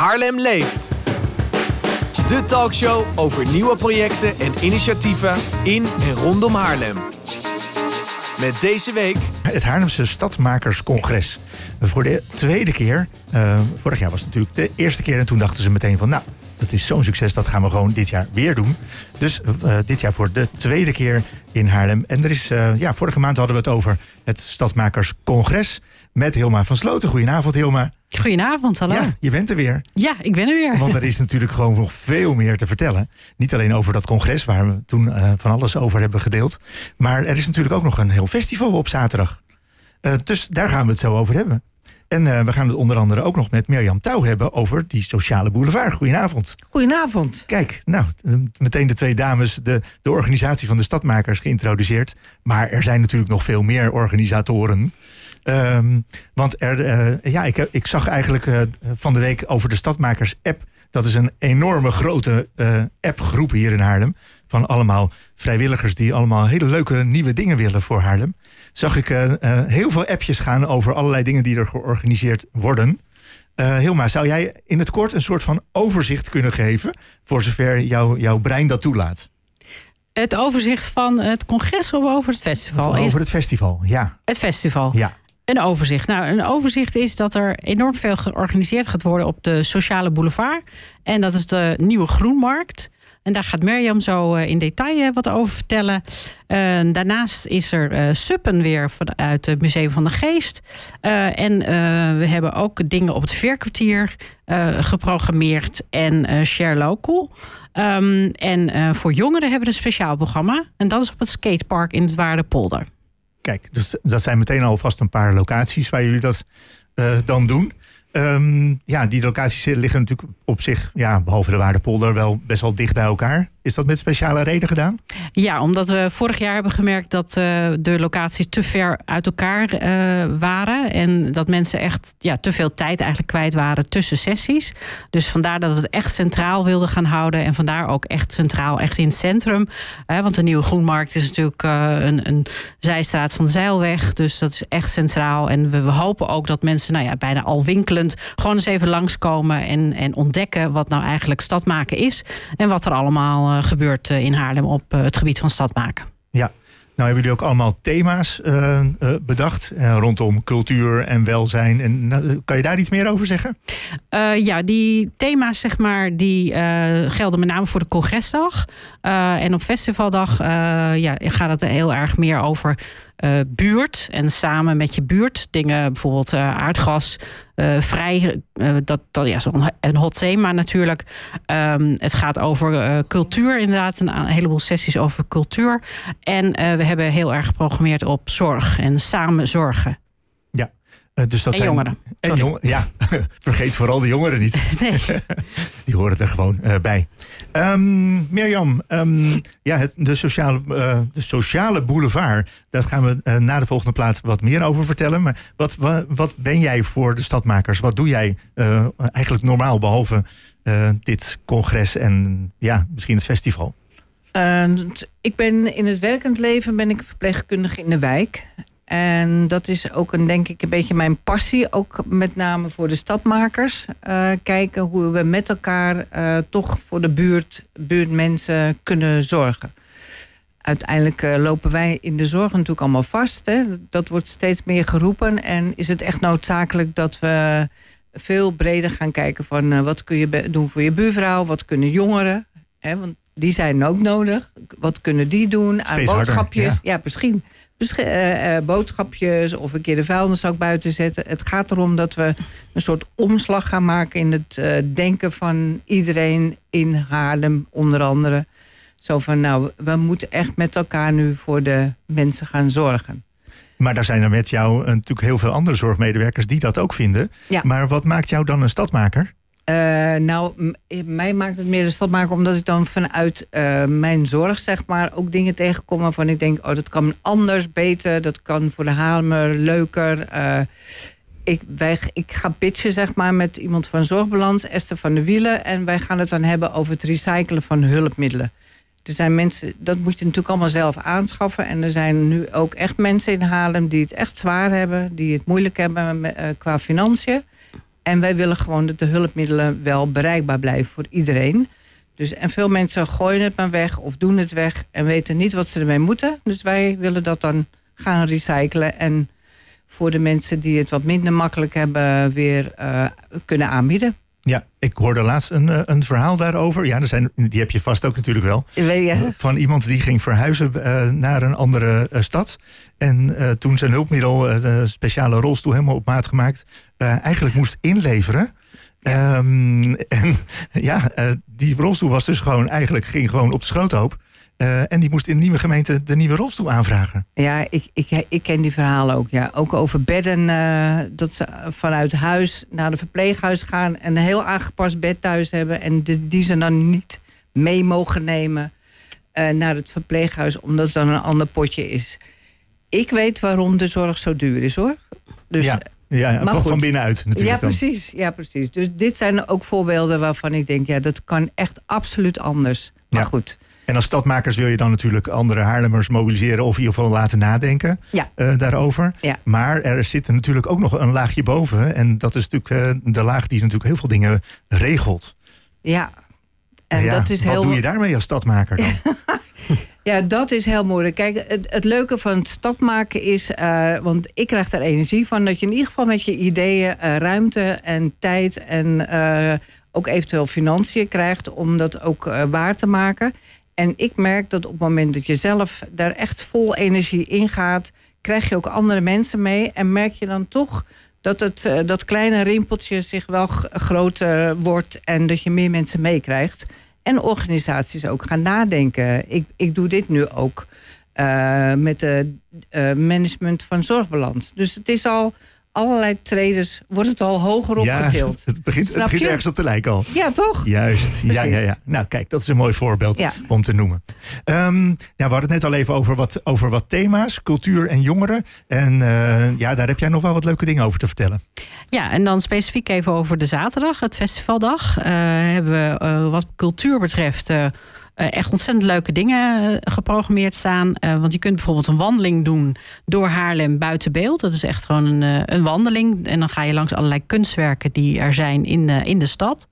Haarlem leeft. De talkshow over nieuwe projecten en initiatieven in en rondom Haarlem. Met deze week Het Haarlemse Stadmakerscongres. Voor de tweede keer. eh, vorig jaar was het natuurlijk de eerste keer. En toen dachten ze meteen van nou, dat is zo'n succes. Dat gaan we gewoon dit jaar weer doen. Dus eh, dit jaar voor de tweede keer in Haarlem. En er is, eh, ja, vorige maand hadden we het over het Stadmakerscongres. Met Hilma van Sloten. Goedenavond Hilma. Goedenavond, hallo. Ja. Ja, je bent er weer. ik ben er weer. Want er is natuurlijk gewoon nog veel meer te vertellen. Niet alleen over dat congres waar we toen eh, van alles over hebben gedeeld. Maar er is natuurlijk ook nog een heel festival op zaterdag. Dus daar gaan we het zo over hebben. En eh, we gaan het onder andere ook nog met Mirjam Touw hebben over die sociale boulevard. Goedenavond. Goedenavond. Kijk, nou, meteen de twee dames, de, de organisatie van de stadmakers geïntroduceerd. Maar er zijn natuurlijk nog veel meer organisatoren. Ehm, want er, eh, ja, ik, ik zag eigenlijk eh, van de week over de Stadmakers app. Dat is een enorme grote appgroep hier in Haarlem. Van allemaal vrijwilligers die allemaal hele leuke nieuwe dingen willen voor Haarlem. Zag ik eh, eh, heel veel appjes gaan over allerlei dingen die er georganiseerd worden. Eh Hilma, zou jij in het kort een soort van overzicht kunnen geven? Voor zover jouw jouw brein dat toelaat. Het overzicht van het congres of over het festival? Of over het festival, ja. het festival. ja. Een overzicht. Nou, een overzicht is dat er enorm veel georganiseerd gaat worden op de sociale boulevard. En dat is de nieuwe Groenmarkt. En daar gaat Mirjam zo eh, in detail eh, wat over vertellen. Eh, daarnaast is er eh, Suppen weer vanuit het Museum van de Geest. En we hebben ook dingen op het Veerkwartier geprogrammeerd. En Share Local. Ehm, en voor jongeren hebben we een speciaal programma. En dat is op het skatepark in het Waardepolder. Kijk, dus dat zijn meteen alvast een paar locaties waar jullie dat dan doen. Ehm, ja, die locaties liggen natuurlijk op zich, ja, behalve de Waardepolder, wel best wel dicht bij elkaar. Is dat met speciale reden gedaan? Ja, omdat we vorig jaar hebben gemerkt dat eh, de locaties te ver uit elkaar eh, waren. En dat mensen echt ja, te veel tijd eigenlijk kwijt waren tussen sessies. Dus vandaar dat we het echt centraal wilden gaan houden. En vandaar ook echt centraal, echt in het centrum. Hè, want de Nieuwe Groenmarkt is natuurlijk eh, een, een zijstraat van de Zeilweg. Dus dat is echt centraal. En we, hopen ook dat mensen, nou ja, bijna al winkelend, gewoon eens even langskomen en, en ontdekken wat nou eigenlijk stadmaken is. En wat er allemaal eh, gebeurt eh, in Haarlem op eh, het gebied van stadmaken. Ja. Nou hebben jullie ook allemaal thema's bedacht rondom cultuur en welzijn. En, nou, kan je daar iets meer over zeggen? Ja, die thema's, zeg maar, die gelden met name voor de congresdag. En op festivaldag ja, gaat het heel erg meer over eh, buurt. En samen met je buurt. Dingen, bijvoorbeeld eh, aardgas, eh, vrij. dat, dat ja, zo'n een hot thema natuurlijk. Ehm, het gaat over cultuur, inderdaad. Een, heleboel sessies over cultuur. En we hebben heel erg geprogrammeerd op zorg en samen zorgen. Eh, dus dat En zijn, jongeren. En jongeren, ja. Vergeet vooral de jongeren niet. Nee. Die horen er gewoon eh, bij. Ehm, Mirjam, ehm, ja, het, de, sociale, eh, de sociale boulevard, daar gaan we eh, na de volgende plaat wat meer over vertellen. Maar wat, wat, wat ben jij voor de stadmakers? Wat doe jij eh, eigenlijk normaal, behalve eh, dit congres en ja, misschien het festival? Eh, ik ben in het werkend leven ben ik verpleegkundige in de wijk. En dat is ook een, denk ik een beetje mijn passie. Ook met name voor de stadmakers. Eh, kijken hoe we met elkaar eh, toch voor de buurt, buurtmensen kunnen zorgen. Uiteindelijk eh, lopen wij in de zorg natuurlijk allemaal vast. Hè. Dat wordt steeds meer geroepen. En is het echt noodzakelijk dat we veel breder gaan kijken van wat kun je doen voor je buurvrouw, wat kunnen jongeren, hè, want die zijn ook nodig. Wat kunnen die doen aan Steeds harder, boodschapjes? ja. ja. misschien. Eh, eh, boodschapjes of een keer de vuilniszak buiten zetten. Het gaat erom dat we een soort omslag gaan maken in het eh, denken van iedereen in Haarlem, onder andere. Zo van, nou, we moeten echt met elkaar nu voor de mensen gaan zorgen. Maar daar zijn er met jou natuurlijk heel veel andere zorgmedewerkers die dat ook vinden. Ja. Maar wat maakt jou dan een stadmaker? Eh, nou, m- mij maakt het meer de stadmaker omdat ik dan vanuit eh, mijn zorg, zeg maar, ook dingen tegenkom waarvan ik denk, oh, dat kan anders, beter, dat kan voor de Haarlemmer leuker. Eh, ik, wij, ik ga pitchen, zeg maar, met iemand van Zorgbalans, Esther van der Wielen, en wij gaan het dan hebben over het recyclen van hulpmiddelen. Er zijn mensen, dat moet je natuurlijk allemaal zelf aanschaffen. En er zijn nu ook echt mensen in Haarlem die het echt zwaar hebben, die het moeilijk hebben eh, qua financiën. En wij willen gewoon dat de hulpmiddelen wel bereikbaar blijven voor iedereen. Dus, en veel mensen gooien het maar weg of doen het weg en weten niet wat ze ermee moeten. Dus wij willen dat dan gaan recyclen en voor de mensen die het wat minder makkelijk hebben weer uh, kunnen aanbieden. Ja, ik hoorde laatst een, eh, een verhaal daarover. Ja, er zijn, die heb je vast ook natuurlijk wel. Van iemand die ging verhuizen uh, naar een andere uh, stad. En toen zijn hulpmiddel, de speciale rolstoel helemaal op maat gemaakt, eigenlijk moest inleveren. Ja. Um, en ja, die rolstoel was dus gewoon eigenlijk ging gewoon op de schroothoop. Uh, en die moest in de nieuwe gemeente de nieuwe rolstoel aanvragen. Ja, ik, ik, ik ken die verhalen ook. Ja. Ook over bedden. Uh, dat ze vanuit huis naar de verpleeghuis gaan. En een heel aangepast bed thuis hebben. En de, die ze dan niet mee mogen nemen uh, naar het verpleeghuis. Omdat het dan een ander potje is. Ik weet waarom de zorg zo duur is hoor. Dus, ja. Ja, maar van binnenuit natuurlijk. Ja, precies. Ja, precies. Dus dit zijn ook voorbeelden waarvan ik denk, ja, dat kan echt absoluut anders. Maar ja. goed. En als stadmakers wil je dan natuurlijk andere Haarlemmers mobiliseren of in ieder geval laten nadenken ja. uh, daarover. Ja. Maar er zit natuurlijk ook nog een laagje boven. En dat is natuurlijk uh, de laag die natuurlijk heel veel dingen regelt. Ja. En ja, dat is wat heel... doe je daarmee als stadmaker dan? Ja, dat is heel moeilijk. Kijk, het, het leuke van het stadmaken is... Uh, want ik krijg daar energie van... dat je in ieder geval met je ideeën ruimte en tijd... en ook eventueel financiën krijgt om dat ook waar te maken. En ik merk dat op het moment dat je zelf daar echt vol energie in gaat, krijg je ook andere mensen mee. En merk je dan toch dat het, uh, dat kleine rimpeltje zich wel groter wordt en dat je meer mensen meekrijgt. En organisaties ook gaan nadenken. Ik, ik doe dit nu ook uh, met de uh, management van zorgbalans. Dus het is al allerlei traders wordt het al hoger opgetild. Ja, het begint, het begint ergens op de lijk al. Ja, toch? Juist. Ja, ja, ja. Nou, kijk, dat is een mooi voorbeeld om te noemen. Um, ja, we hadden het net al even over wat, over wat thema's, cultuur en jongeren. En uh, ja, daar heb jij nog wel wat leuke dingen over te vertellen. Ja, en dan specifiek even over de zaterdag, het festivaldag. Uh, hebben we uh, wat cultuur betreft uh, echt ontzettend leuke dingen uh, geprogrammeerd staan. Uh, want je kunt bijvoorbeeld een wandeling doen door Haarlem buiten beeld. Dat is echt gewoon een, een wandeling. En dan ga je langs allerlei kunstwerken die er zijn in, in de stad.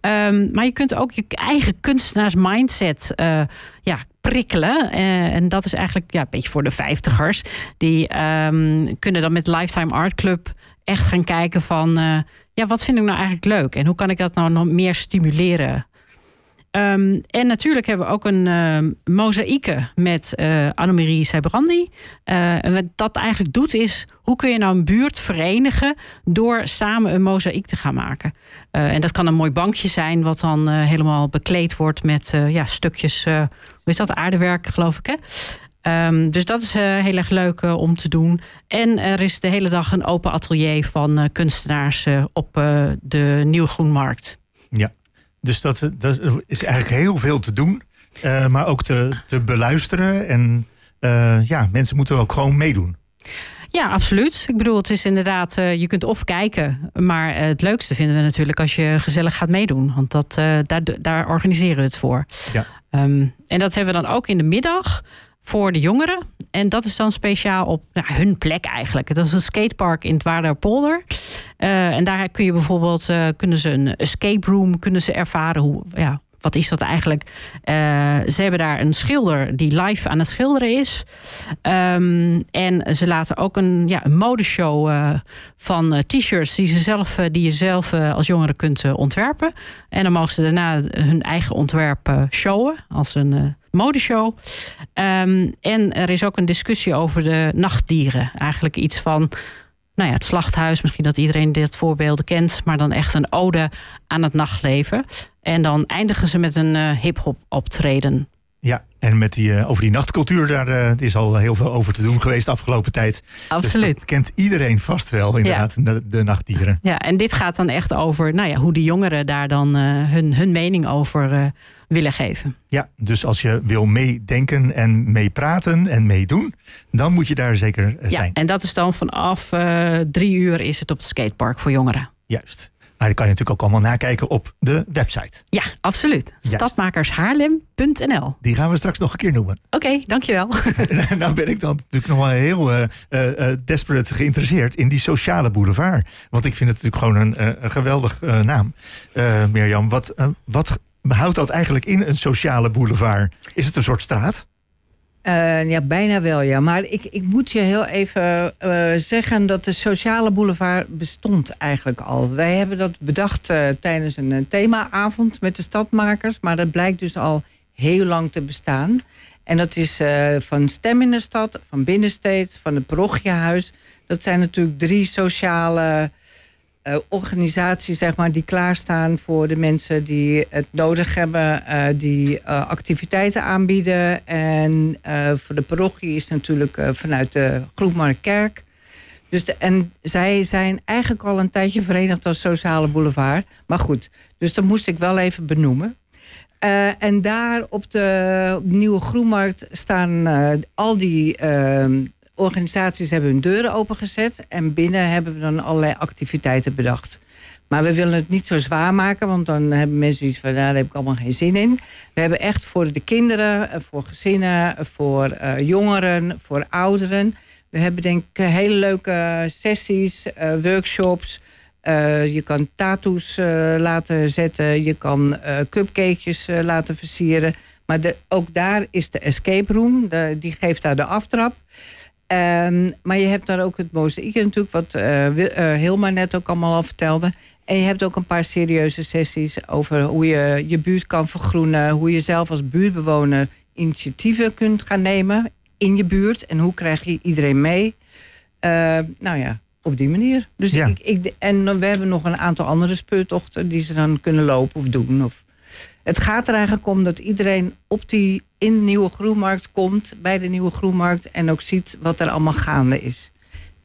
Um, maar je kunt ook je eigen kunstenaars mindset ja, prikkelen. en dat is eigenlijk ja, een beetje voor de vijftigers. Die um, kunnen dan met Lifetime Art Club echt gaan kijken van... ja, wat vind ik nou eigenlijk leuk? En hoe kan ik dat nou nog meer stimuleren? Um, en natuurlijk hebben we ook een uh, mozaïeke met uh, Annemarie Seibrandi. Uh, en wat dat eigenlijk doet is, hoe kun je nou een buurt verenigen door samen een mozaïek te gaan maken? en dat kan een mooi bankje zijn, wat dan helemaal bekleed wordt met ja, stukjes, hoe is dat, aardewerk geloof ik hè? Um, dus dat is heel erg leuk om te doen. En er is de hele dag een open atelier van kunstenaars op de Nieuwgroenmarkt. Ja, dus dat, dat is eigenlijk heel veel te doen. Uh, maar ook te, te beluisteren. En uh, ja, mensen moeten ook gewoon meedoen. Ja, absoluut. Ik bedoel, het is inderdaad, uh, je kunt of kijken. Maar het leukste vinden we natuurlijk als je gezellig gaat meedoen. Want dat, daar, daar organiseren we het voor. Ja. Um, en dat hebben we dan ook in de middag voor de jongeren. En dat is dan speciaal op nou, hun plek eigenlijk. Dat is een skatepark in het Waarderpolder. Uh, en daar kun je bijvoorbeeld, uh, kunnen ze een escape room kunnen ze ervaren. Hoe, ja, wat is dat eigenlijk? Uh, ze hebben daar een schilder die live aan het schilderen is. Um, en ze laten ook een, ja, een modeshow van uh, t-shirts die, ze zelf, die je zelf als jongere kunt ontwerpen. En dan mogen ze daarna hun eigen ontwerp showen als een modeshow. Um, en er is ook een discussie over de nachtdieren. Eigenlijk iets van nou ja, het slachthuis, misschien dat iedereen dit voorbeelden kent, maar dan echt een ode aan het nachtleven. En dan eindigen ze met een uh, hip-hop optreden. En met die, uh, over die nachtcultuur, daar uh, is al heel veel over te doen geweest de afgelopen tijd. Absoluut. Dus dat kent iedereen vast wel, inderdaad, ja. de, de, nachtdieren. Ja, en dit gaat dan echt over nou ja, hoe de jongeren daar dan hun, hun mening over willen geven. Ja, dus als je wil meedenken en meepraten en meedoen, dan moet je daar zeker zijn. Ja, en dat is dan vanaf drie uur is het op het skatepark voor jongeren. Juist. Maar dat kan je natuurlijk ook allemaal nakijken op de website. Ja, absoluut. Stadmakershaarlem.nl. Die gaan we straks nog een keer noemen. Oké, dankjewel. nou ben ik dan natuurlijk nog wel heel uh, uh, desperate geïnteresseerd in die sociale boulevard. Want ik vind het natuurlijk gewoon een, een geweldig naam. Mirjam, wat, wat houdt dat eigenlijk in, een sociale boulevard? Is het een soort straat? Uh, ja, bijna wel, ja. Maar ik, ik moet je heel even uh, zeggen dat de sociale boulevard bestond eigenlijk al. Wij hebben dat bedacht uh, tijdens een themaavond met de stadmakers. Maar dat blijkt dus al heel lang te bestaan. En dat is van Stem in de Stad, van Binnensteeds, van het Parochiehuis. Dat zijn natuurlijk drie sociale uh, organisaties zeg maar, die klaarstaan voor de mensen die het nodig hebben, uh, die uh, activiteiten aanbieden. En voor de parochie is natuurlijk vanuit de Groepmarktkerk. Dus de, en zij zijn eigenlijk al een tijdje verenigd als Sociale Boulevard. Maar goed, dus dat moest ik wel even benoemen. en daar op de Nieuwe Groenmarkt staan al die organisaties hebben hun deuren opengezet. En binnen hebben we dan allerlei activiteiten bedacht. Maar we willen het niet zo zwaar maken, want dan hebben mensen iets van, daar heb ik allemaal geen zin in. We hebben echt voor de kinderen, eh, voor gezinnen, voor uh, jongeren, voor ouderen. We hebben denk ik hele leuke sessies, uh, workshops. Uh, je kan tattoos laten zetten, je kan cupcakejes laten versieren. Maar ook daar is de escape room, die geeft daar de aftrap. Um, maar je hebt daar ook het mozaïek natuurlijk, wat uh, Hilma net ook allemaal al vertelde. En je hebt ook een paar serieuze sessies over hoe je je buurt kan vergroenen. Hoe je zelf als buurtbewoner initiatieven kunt gaan nemen in je buurt. En hoe krijg je iedereen mee? Uh, nou ja, op die manier. Dus ja. ik, ik, en we hebben nog een aantal andere speurtochten die ze dan kunnen lopen of doen. Of, het gaat er eigenlijk om dat iedereen op die in de Nieuwe Groenmarkt komt, bij de Nieuwe Groenmarkt, en ook ziet wat er allemaal gaande is.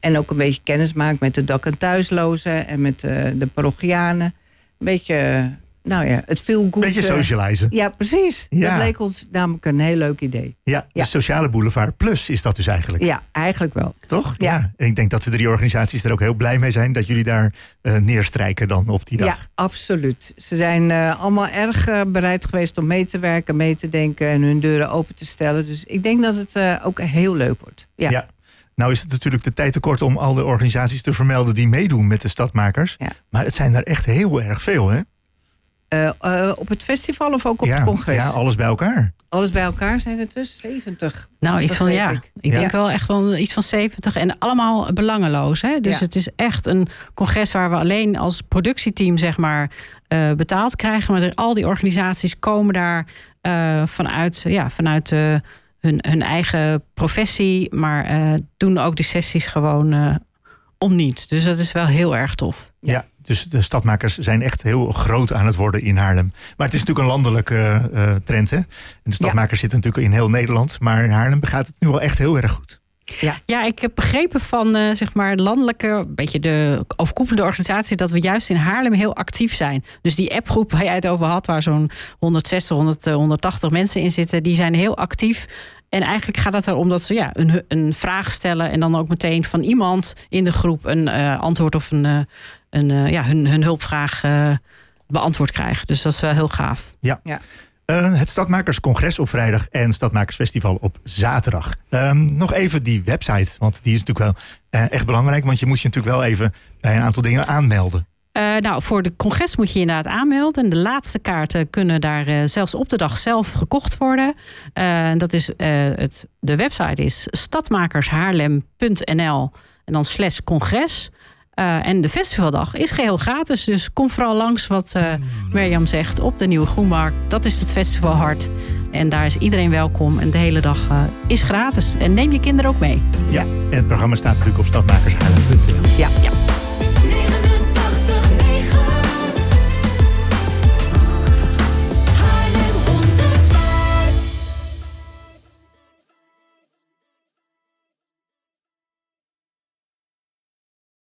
En ook een beetje kennis maakt met de dak- en thuislozen en met de, eh, de parochianen. Een beetje nou ja, het veel goed. Beetje socializen. Ja, precies. Ja. Dat leek ons namelijk een heel leuk idee. Ja, de sociale boulevard plus is dat dus eigenlijk. Ja, eigenlijk wel. Toch? Ja. En ik denk dat de drie organisaties er ook heel blij mee zijn dat jullie daar uh, neerstrijken dan op die dag. Ja, absoluut. Ze zijn uh, allemaal erg uh, bereid geweest om mee te werken, mee te denken en hun deuren open te stellen. Dus ik denk dat het ook heel leuk wordt. Ja. Nou is het natuurlijk de tijd te kort om al de organisaties te vermelden die meedoen met de stadmakers. Ja. Maar het zijn er echt heel erg veel, hè? Uh, uh, op het festival of ook op het congres? Ja, alles bij elkaar. Alles bij elkaar zijn het dus 70. Nou, iets van ja. Ik, ik denk wel echt wel iets van 70 en allemaal belangeloos. Hè? Dus ja. het is echt een congres waar we alleen als productieteam zeg maar uh, betaald krijgen. Maar al die organisaties komen daar vanuit, ja, vanuit hun, hun eigen professie. Maar doen ook de sessies gewoon om niet. Dus dat is wel heel erg tof. Ja, dus de stadmakers zijn echt heel groot aan het worden in Haarlem. Maar het is natuurlijk een landelijke uh, trend. Hè? En de stadmakers zitten natuurlijk in heel Nederland. Maar in Haarlem gaat het nu wel echt heel erg goed. Ja, ja ik heb begrepen van uh, zeg maar landelijke, een beetje de overkoepelende organisatie, dat we juist in Haarlem heel actief zijn. Dus die appgroep waar jij het over had, waar zo'n 160, 100, 180 mensen in zitten, die zijn heel actief. En eigenlijk gaat het erom dat ze ja, een, een vraag stellen en dan ook meteen van iemand in de groep een uh, antwoord of een, uh, een, uh, ja, hun, hun hulpvraag beantwoord krijgen. Dus dat is wel heel gaaf. Ja. ja. het Stadmakerscongres op vrijdag en Stadmakersfestival op zaterdag. Um, nog even die website, want die is natuurlijk wel echt belangrijk. Want je moet je natuurlijk wel even bij een aantal dingen aanmelden. Uh, nou, voor de congres moet je inderdaad aanmelden. En de laatste kaarten kunnen daar uh, zelfs op de dag zelf gekocht worden. Uh, dat is, het, de website is stadmakershaarlem.nl en dan slash congres. En de festivaldag is geheel gratis. Dus kom vooral langs wat Mirjam zegt op de Nieuwe Groenmarkt. Dat is het festivalhart. En daar is iedereen welkom. En de hele dag is gratis. En neem je kinderen ook mee. Ja, en het programma staat natuurlijk op stadmakershaarlem.nl. Ja, ja.